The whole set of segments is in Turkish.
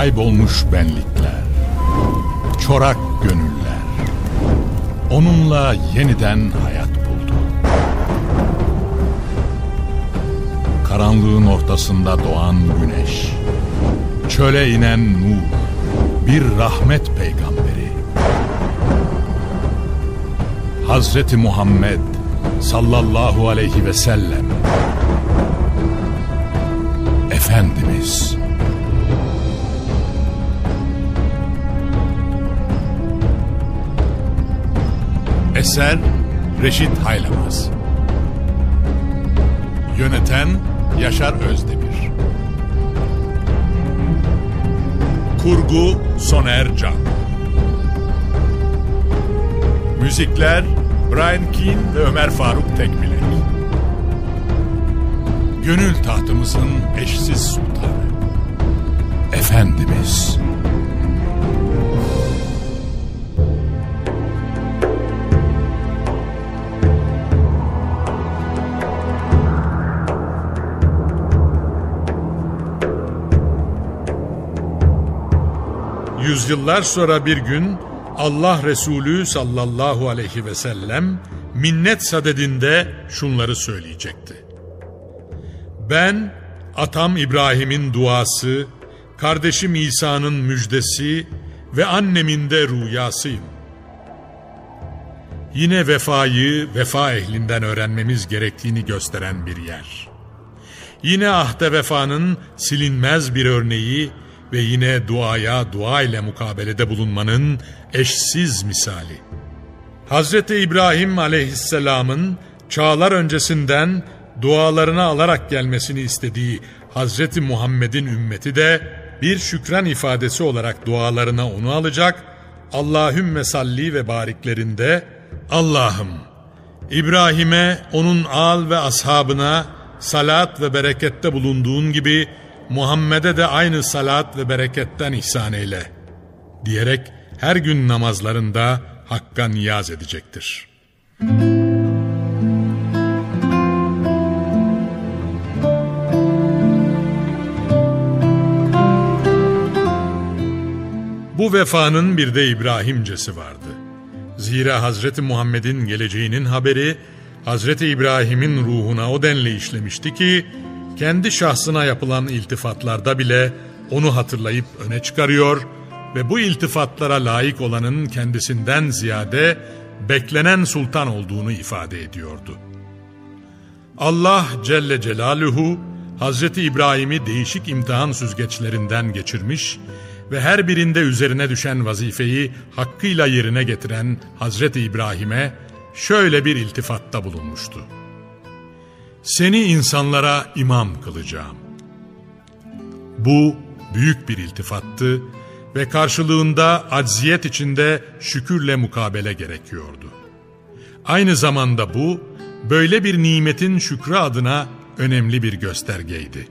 kaybolmuş benlikler, çorak gönüller, onunla yeniden hayat buldu. Karanlığın ortasında doğan güneş, çöle inen nur, bir rahmet peygamberi. Hazreti Muhammed sallallahu aleyhi ve sellem Efendimiz Eser Reşit Haylamaz. Yöneten Yaşar Özdemir. Kurgu Soner Can. Müzikler Brian Keane ve Ömer Faruk Tekbilek. Gönül tahtımızın eşsiz sultanı. Efendimiz Yüzyıllar sonra bir gün Allah Resulü sallallahu aleyhi ve sellem minnet sadedinde şunları söyleyecekti. Ben atam İbrahim'in duası, kardeşim İsa'nın müjdesi ve annemin de rüyasıyım. Yine vefayı vefa ehlinden öğrenmemiz gerektiğini gösteren bir yer. Yine ahde vefanın silinmez bir örneği ve yine duaya dua ile mukabelede bulunmanın eşsiz misali. Hazreti İbrahim aleyhisselamın çağlar öncesinden dualarını alarak gelmesini istediği Hazreti Muhammed'in ümmeti de bir şükran ifadesi olarak dualarına onu alacak, Allahümme salli ve bariklerinde Allah'ım İbrahim'e onun al ve ashabına salat ve berekette bulunduğun gibi Muhammed'e de aynı salat ve bereketten ihsan eyle diyerek her gün namazlarında Hakk'a niyaz edecektir. Bu vefanın bir de İbrahimcesi vardı. Zira Hazreti Muhammed'in geleceğinin haberi Hazreti İbrahim'in ruhuna o denli işlemişti ki kendi şahsına yapılan iltifatlarda bile onu hatırlayıp öne çıkarıyor ve bu iltifatlara layık olanın kendisinden ziyade beklenen sultan olduğunu ifade ediyordu. Allah Celle Celaluhu Hazreti İbrahim'i değişik imtihan süzgeçlerinden geçirmiş ve her birinde üzerine düşen vazifeyi hakkıyla yerine getiren Hazreti İbrahim'e şöyle bir iltifatta bulunmuştu. Seni insanlara imam kılacağım. Bu büyük bir iltifattı ve karşılığında acziyet içinde şükürle mukabele gerekiyordu. Aynı zamanda bu, böyle bir nimetin şükrü adına önemli bir göstergeydi.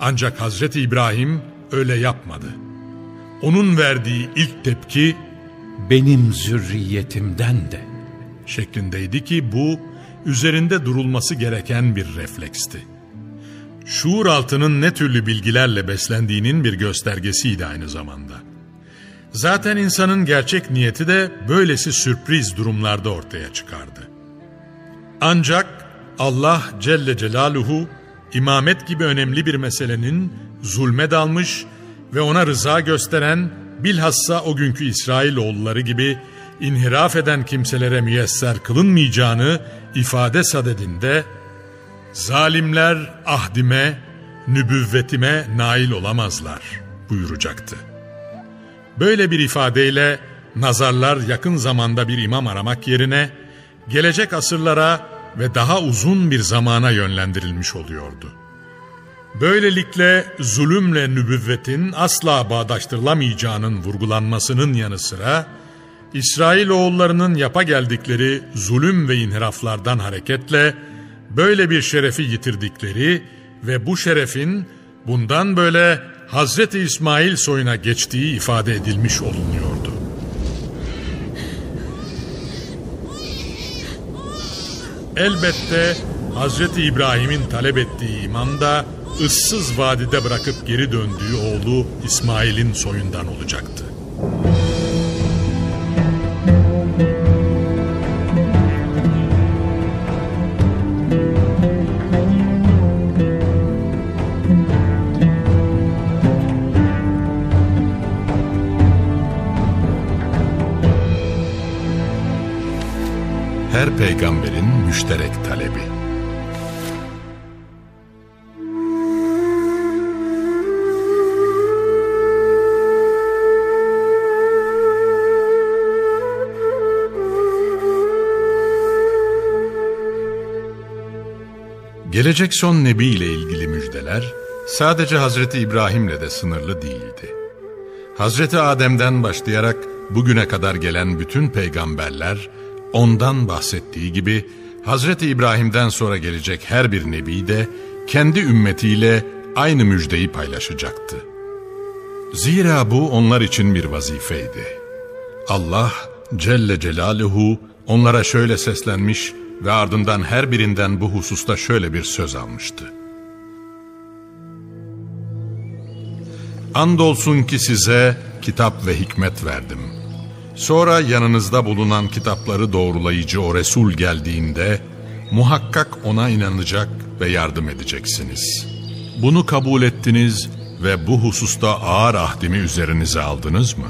Ancak Hazreti İbrahim öyle yapmadı. Onun verdiği ilk tepki, benim zürriyetimden de şeklindeydi ki bu, üzerinde durulması gereken bir refleksti. Şuur altının ne türlü bilgilerle beslendiğinin bir göstergesiydi aynı zamanda. Zaten insanın gerçek niyeti de böylesi sürpriz durumlarda ortaya çıkardı. Ancak Allah Celle Celaluhu imamet gibi önemli bir meselenin zulme dalmış ve ona rıza gösteren bilhassa o günkü İsrailoğulları gibi inhiraf eden kimselere müyesser kılınmayacağını ifade sadedinde zalimler ahdime, nübüvvetime nail olamazlar buyuracaktı. Böyle bir ifadeyle nazarlar yakın zamanda bir imam aramak yerine gelecek asırlara ve daha uzun bir zamana yönlendirilmiş oluyordu. Böylelikle zulümle nübüvvetin asla bağdaştırılamayacağının vurgulanmasının yanı sıra İsrailoğullarının yapa geldikleri zulüm ve inhiraflardan hareketle böyle bir şerefi yitirdikleri ve bu şerefin bundan böyle Hazreti İsmail soyuna geçtiği ifade edilmiş olunuyordu. Elbette Hazreti İbrahim'in talep ettiği imam da ıssız vadide bırakıp geri döndüğü oğlu İsmail'in soyundan olacaktı. Peygamberin müşterek talebi. Gelecek son nebi ile ilgili müjdeler sadece Hazreti İbrahim'le de sınırlı değildi. Hazreti Adem'den başlayarak bugüne kadar gelen bütün peygamberler ondan bahsettiği gibi Hazreti İbrahim'den sonra gelecek her bir nebi de kendi ümmetiyle aynı müjdeyi paylaşacaktı. Zira bu onlar için bir vazifeydi. Allah Celle Celaluhu onlara şöyle seslenmiş ve ardından her birinden bu hususta şöyle bir söz almıştı. Andolsun ki size kitap ve hikmet verdim. Sonra yanınızda bulunan kitapları doğrulayıcı o Resul geldiğinde muhakkak ona inanacak ve yardım edeceksiniz. Bunu kabul ettiniz ve bu hususta ağır ahdimi üzerinize aldınız mı?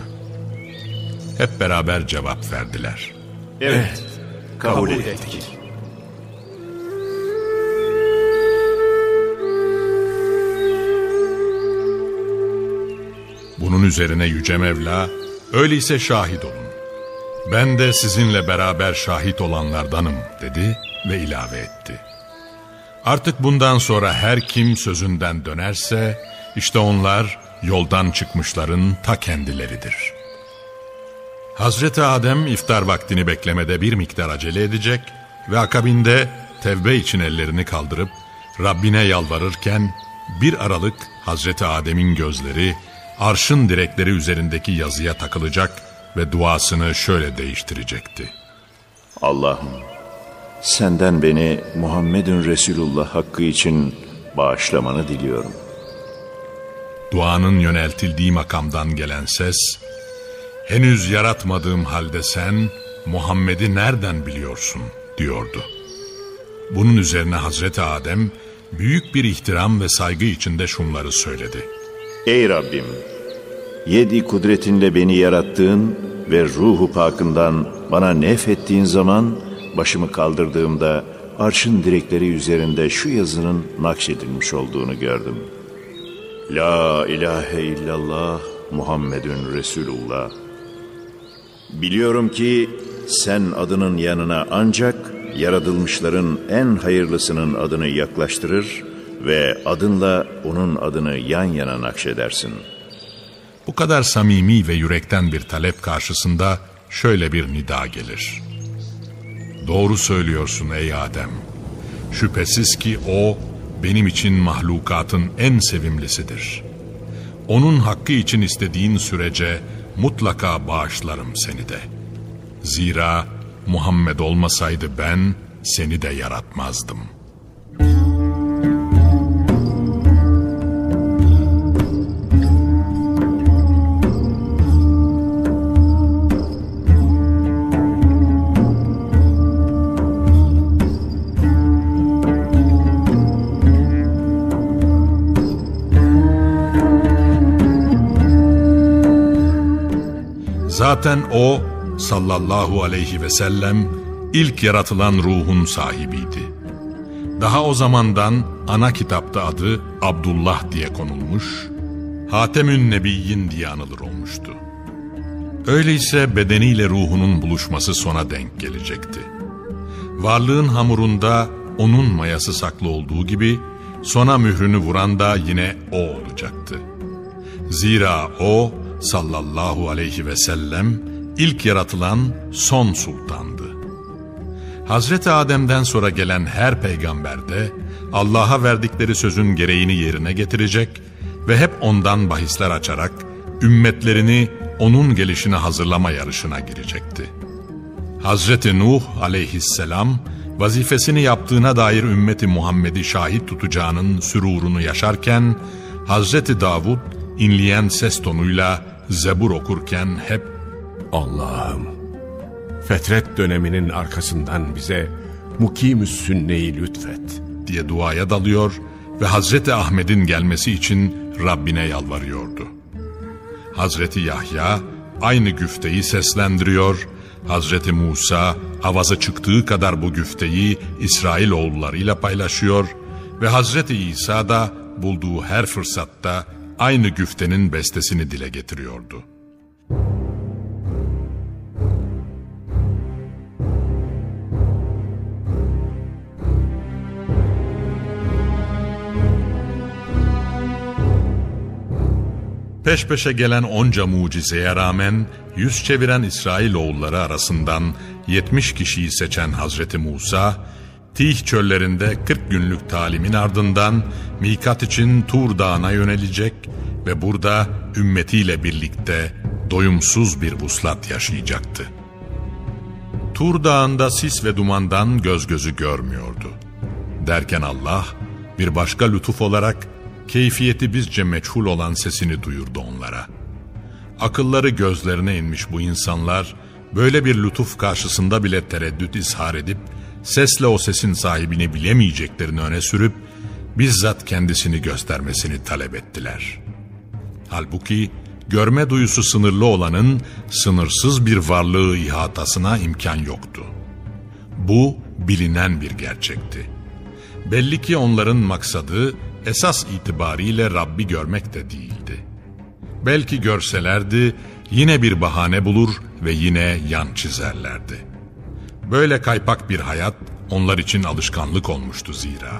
Hep beraber cevap verdiler. Evet, kabul ettik. Bunun üzerine Yüce Mevla, öyleyse şahit olun. Ben de sizinle beraber şahit olanlardanım dedi ve ilave etti. Artık bundan sonra her kim sözünden dönerse, işte onlar yoldan çıkmışların ta kendileridir. Hazreti Adem iftar vaktini beklemede bir miktar acele edecek ve akabinde tevbe için ellerini kaldırıp Rabbine yalvarırken bir aralık Hazreti Adem'in gözleri arşın direkleri üzerindeki yazıya takılacak ve duasını şöyle değiştirecekti. Allah'ım senden beni Muhammedun Resulullah hakkı için bağışlamanı diliyorum. Duanın yöneltildiği makamdan gelen ses, henüz yaratmadığım halde sen Muhammed'i nereden biliyorsun diyordu. Bunun üzerine Hazreti Adem büyük bir ihtiram ve saygı içinde şunları söyledi. Ey Rabbim! Yedi kudretinle beni yarattığın ve ruhu pakından bana nefettiğin zaman başımı kaldırdığımda arşın direkleri üzerinde şu yazının nakşedilmiş olduğunu gördüm. La ilahe illallah Muhammedun Resulullah. Biliyorum ki sen adının yanına ancak yaratılmışların en hayırlısının adını yaklaştırır ve adınla onun adını yan yana nakşedersin. Bu kadar samimi ve yürekten bir talep karşısında şöyle bir nida gelir. Doğru söylüyorsun ey Adem. Şüphesiz ki o benim için mahlukatın en sevimlisidir. Onun hakkı için istediğin sürece mutlaka bağışlarım seni de. Zira Muhammed olmasaydı ben seni de yaratmazdım.'' Zaten o sallallahu aleyhi ve sellem ilk yaratılan ruhun sahibiydi. Daha o zamandan ana kitapta adı Abdullah diye konulmuş, Hatemün Nebiyyin diye anılır olmuştu. Öyleyse bedeniyle ruhunun buluşması sona denk gelecekti. Varlığın hamurunda onun mayası saklı olduğu gibi sona mührünü vuran da yine o olacaktı. Zira o sallallahu aleyhi ve sellem ilk yaratılan son sultandı. Hazreti Adem'den sonra gelen her peygamber de Allah'a verdikleri sözün gereğini yerine getirecek ve hep ondan bahisler açarak ümmetlerini onun gelişine hazırlama yarışına girecekti. Hazreti Nuh aleyhisselam vazifesini yaptığına dair ümmeti Muhammed'i şahit tutacağının sürurunu yaşarken, Hazreti Davud inleyen ses tonuyla Zebur okurken hep Allah'ım, fetret döneminin arkasından bize mukimüs sünneyi lütfet. diye duaya dalıyor ve Hazreti Ahmet'in gelmesi için Rabbine yalvarıyordu. Hazreti Yahya aynı güfteyi seslendiriyor, Hazreti Musa avazı çıktığı kadar bu güfteyi İsrailoğullarıyla paylaşıyor ve Hazreti İsa da bulduğu her fırsatta aynı güftenin bestesini dile getiriyordu. Peş peşe gelen onca mucizeye rağmen yüz çeviren İsrailoğulları arasından 70 kişiyi seçen Hazreti Musa, Tih çöllerinde 40 günlük talimin ardından mikat için Tur Dağı'na yönelecek ve burada ümmetiyle birlikte doyumsuz bir vuslat yaşayacaktı. Tur Dağı'nda sis ve dumandan göz gözü görmüyordu. Derken Allah bir başka lütuf olarak keyfiyeti bizce meçhul olan sesini duyurdu onlara. Akılları gözlerine inmiş bu insanlar böyle bir lütuf karşısında bile tereddüt ishar edip sesle o sesin sahibini bilemeyeceklerini öne sürüp bizzat kendisini göstermesini talep ettiler. Halbuki görme duyusu sınırlı olanın sınırsız bir varlığı ihatasına imkan yoktu. Bu bilinen bir gerçekti. Belli ki onların maksadı esas itibariyle Rabbi görmek de değildi. Belki görselerdi yine bir bahane bulur ve yine yan çizerlerdi. Böyle kaypak bir hayat onlar için alışkanlık olmuştu zira.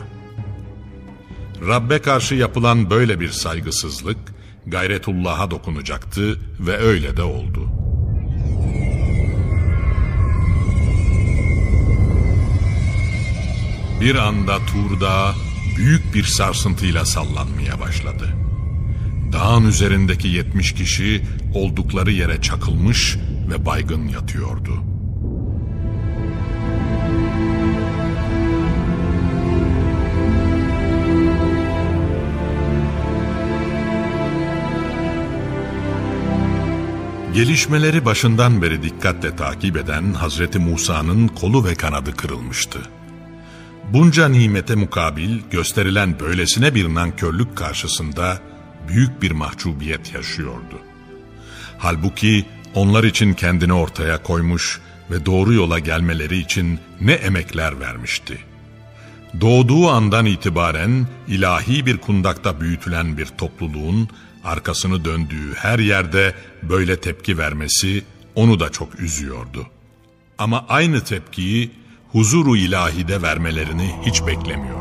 Rabbe karşı yapılan böyle bir saygısızlık gayretullah'a dokunacaktı ve öyle de oldu. Bir anda Tur Dağı büyük bir sarsıntıyla sallanmaya başladı. Dağın üzerindeki yetmiş kişi oldukları yere çakılmış ve baygın yatıyordu. Gelişmeleri başından beri dikkatle takip eden Hazreti Musa'nın kolu ve kanadı kırılmıştı. Bunca nimete mukabil gösterilen böylesine bir nankörlük karşısında büyük bir mahcubiyet yaşıyordu. Halbuki onlar için kendini ortaya koymuş ve doğru yola gelmeleri için ne emekler vermişti. Doğduğu andan itibaren ilahi bir kundakta büyütülen bir topluluğun arkasını döndüğü her yerde böyle tepki vermesi onu da çok üzüyordu. Ama aynı tepkiyi huzuru ilahide vermelerini hiç beklemiyordu.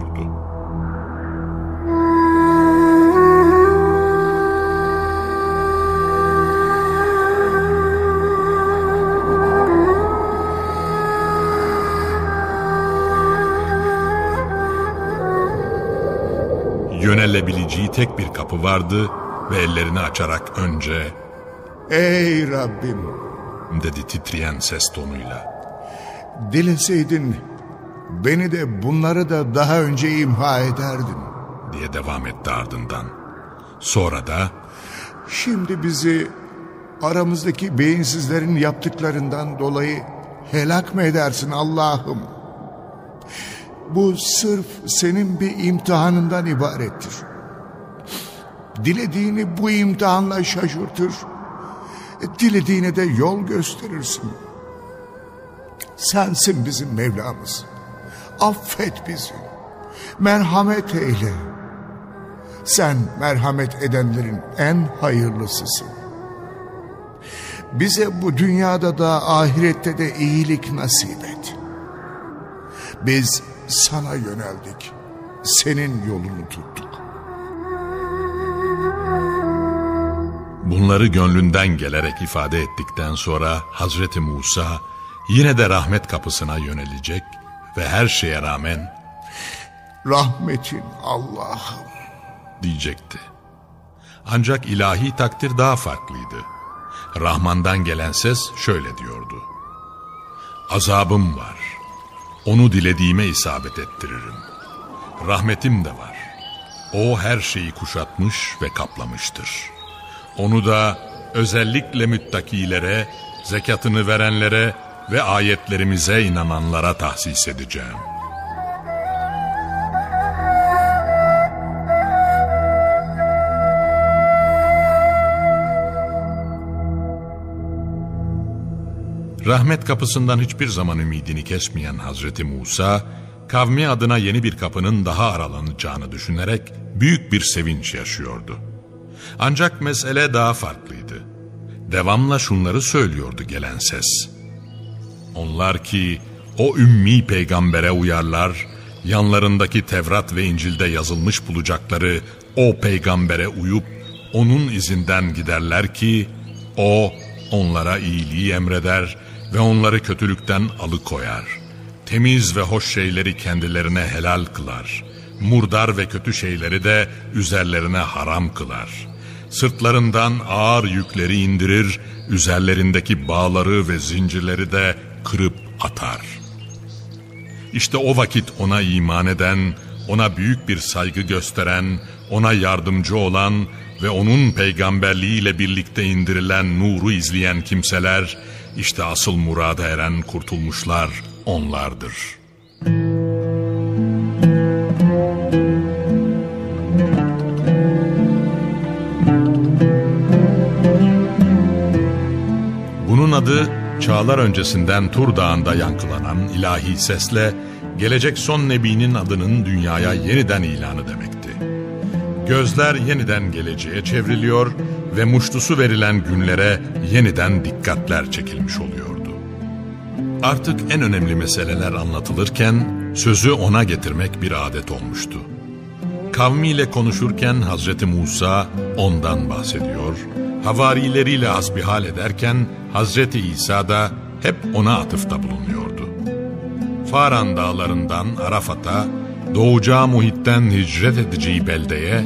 Yönelebileceği tek bir kapı vardı ve ellerini açarak önce Ey Rabbim dedi titreyen ses tonuyla. dileseydin beni de bunları da daha önce imha ederdin. diye devam etti ardından. Sonra da Şimdi bizi aramızdaki beyinsizlerin yaptıklarından dolayı helak mı edersin Allah'ım? Bu sırf senin bir imtihanından ibarettir. Dilediğini bu imtihanla şaşırtır. Dilediğine de yol gösterirsin. Sensin bizim Mevlamız. Affet bizi. Merhamet eyle. Sen merhamet edenlerin en hayırlısısın. Bize bu dünyada da ahirette de iyilik nasip et. Biz sana yöneldik. Senin yolunu tuttuk. Bunları gönlünden gelerek ifade ettikten sonra Hazreti Musa yine de rahmet kapısına yönelecek ve her şeye rağmen Rahmetin Allah'ım. diyecekti. Ancak ilahi takdir daha farklıydı. Rahman'dan gelen ses şöyle diyordu. Azabım var. Onu dilediğime isabet ettiririm. Rahmetim de var. O her şeyi kuşatmış ve kaplamıştır. Onu da özellikle müttakilere, zekatını verenlere ve ayetlerimize inananlara tahsis edeceğim. Rahmet kapısından hiçbir zaman ümidini kesmeyen Hazreti Musa, kavmi adına yeni bir kapının daha aralanacağını düşünerek büyük bir sevinç yaşıyordu. Ancak mesele daha farklıydı. Devamla şunları söylüyordu gelen ses. Onlar ki o ümmi peygambere uyarlar, yanlarındaki Tevrat ve İncil'de yazılmış bulacakları o peygambere uyup onun izinden giderler ki o onlara iyiliği emreder ve onları kötülükten alıkoyar. Temiz ve hoş şeyleri kendilerine helal kılar. Murdar ve kötü şeyleri de üzerlerine haram kılar. Sırtlarından ağır yükleri indirir, üzerlerindeki bağları ve zincirleri de kırıp atar. İşte o vakit ona iman eden, ona büyük bir saygı gösteren, ona yardımcı olan ve onun peygamberliğiyle birlikte indirilen nuru izleyen kimseler, işte asıl murada eren kurtulmuşlar onlardır. Adı çağlar öncesinden Tur Dağı'nda yankılanan ilahi sesle gelecek son nebinin adının dünyaya yeniden ilanı demekti. Gözler yeniden geleceğe çevriliyor ve muştusu verilen günlere yeniden dikkatler çekilmiş oluyordu. Artık en önemli meseleler anlatılırken sözü ona getirmek bir adet olmuştu. Kavmiyle konuşurken Hazreti Musa ondan bahsediyor, havarileriyle hasbihal ederken Hazreti İsa da hep ona atıfta bulunuyordu. Faran dağlarından Arafat'a, doğacağı muhitten hicret edeceği beldeye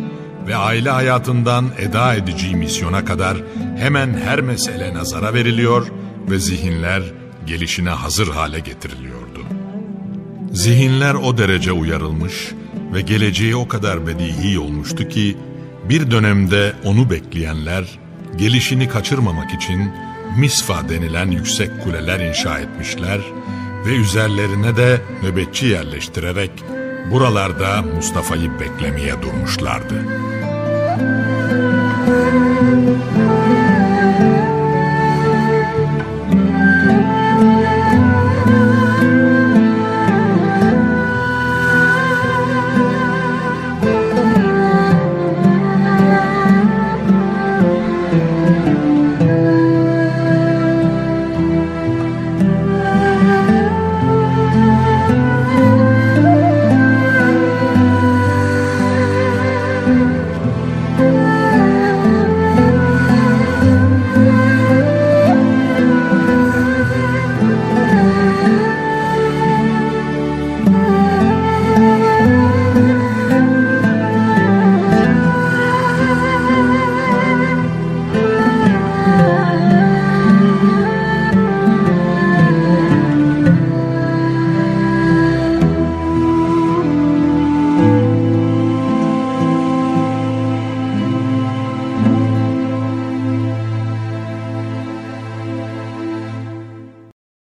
ve aile hayatından eda edeceği misyona kadar hemen her mesele nazara veriliyor ve zihinler gelişine hazır hale getiriliyordu. Zihinler o derece uyarılmış ve geleceği o kadar bedihi olmuştu ki bir dönemde onu bekleyenler gelişini kaçırmamak için misfa denilen yüksek kuleler inşa etmişler ve üzerlerine de nöbetçi yerleştirerek buralarda Mustafa'yı beklemeye durmuşlardı.